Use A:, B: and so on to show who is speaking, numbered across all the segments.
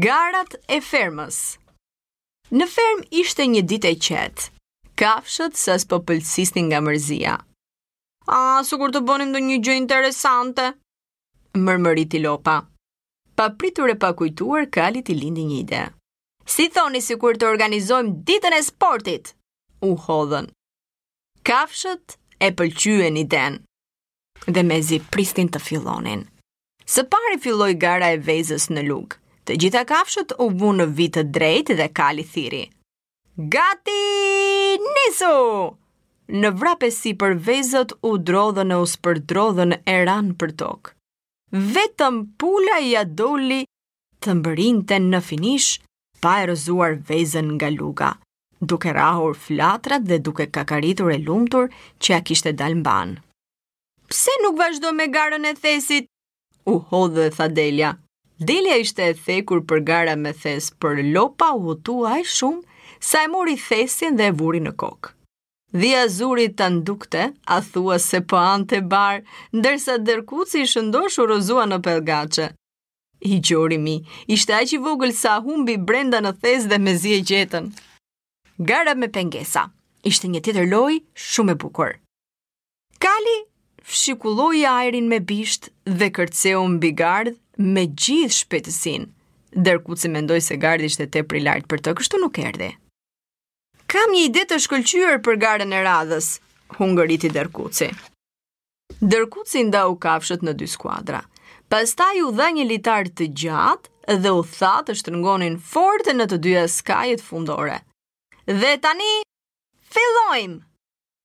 A: Garat e fermës Në fermë ishte një ditë e qetë. Kafshët sa s'po pëlcisnin nga mërzia. Ah, sikur të bënim ndonjë gjë interesante, Mërmëriti lopa. Papritur e pakujtuar, kalit i lindi një ide. Si thoni sikur të organizojmë ditën e sportit? U hodhën. Kafshët e pëlqyen idenë. Dhe mezi prisnin të fillonin. Së pari filloi gara e vezës në lugë. Të gjitha kafshët u vunë në vijë të drejtë dhe kali thirri. Gati! Nisu! Në vrap e sipër vezët u drodhën e u spërdrodhën e ranë për tokë. Vetëm pula ia doli të mbërrinte në finish pa e rrëzuar vezën nga luga, duke rrahur flatrat dhe duke kakaritur e lumtur që ia kishte dalë mbanë. Pse nuk vazhdojmë me garën e thesit? U hodh e tha Delja. Delja ishte e thekur për gara me thes, por lopa u hutua aq shumë, sa e mori thesin dhe e vuri në kokë. Dhia zuri ta ndukte, a thua se po hante bar, ndërsa derrkuci i shëndosh u rrëzua në pellgaçe. I gjori mi, ishte aq i vogël sa humbi brenda në thes dhe mezi e gjetën. Gara me pengesa, ishte një tjetër lojë shumë e bukur. Kali fshikulloi ajrin me bisht dhe kërceu mbi gardh me gjithë shpejtësinë. Derrkuci mendoi se gardhi ishte tepër i lartë për të, kështu nuk erdhi. Kam një ide të shkëlqyer për garën e radhës, hungëriti Derrkuci. Derrkuci ndau kafshët në dy skuadra. Pastaj u dha një litar të gjatë dhe u tha të shtërngonin fort në të dyja skajet fundore. Dhe tani, fillojmë!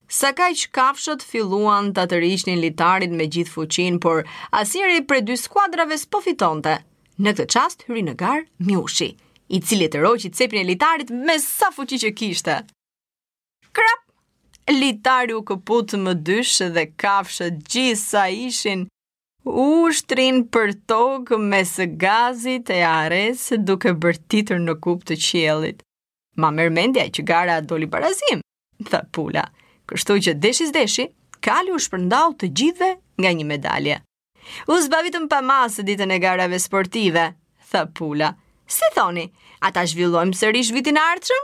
A: Sakaq kafshët filluan ta tërhiqnin litarin me gjithë fuqinë, por asnjëra prej dy skuadrave s'po fitonte. Në këtë çast hyri në garë Miushi, i cili e tërhoqi cepin e litarit me sa fuqi që kishte. Krap! Litari u këput më dysh dhe kafshët gjithë sa ishin u shtrinë për tokë mes gazit e haresë duke bërtitur në kupë të qiellit. Ma merr mendja që gara doli barazim, tha pula. Kështu që deshi s'deshi, Kali u shpërndau të gjithëve nga një medalje. U zbavitëm pa masë ditën e garave sportive, tha pula. Si thoni, a ta zhvillojmë sërish vitin e ardhshëm?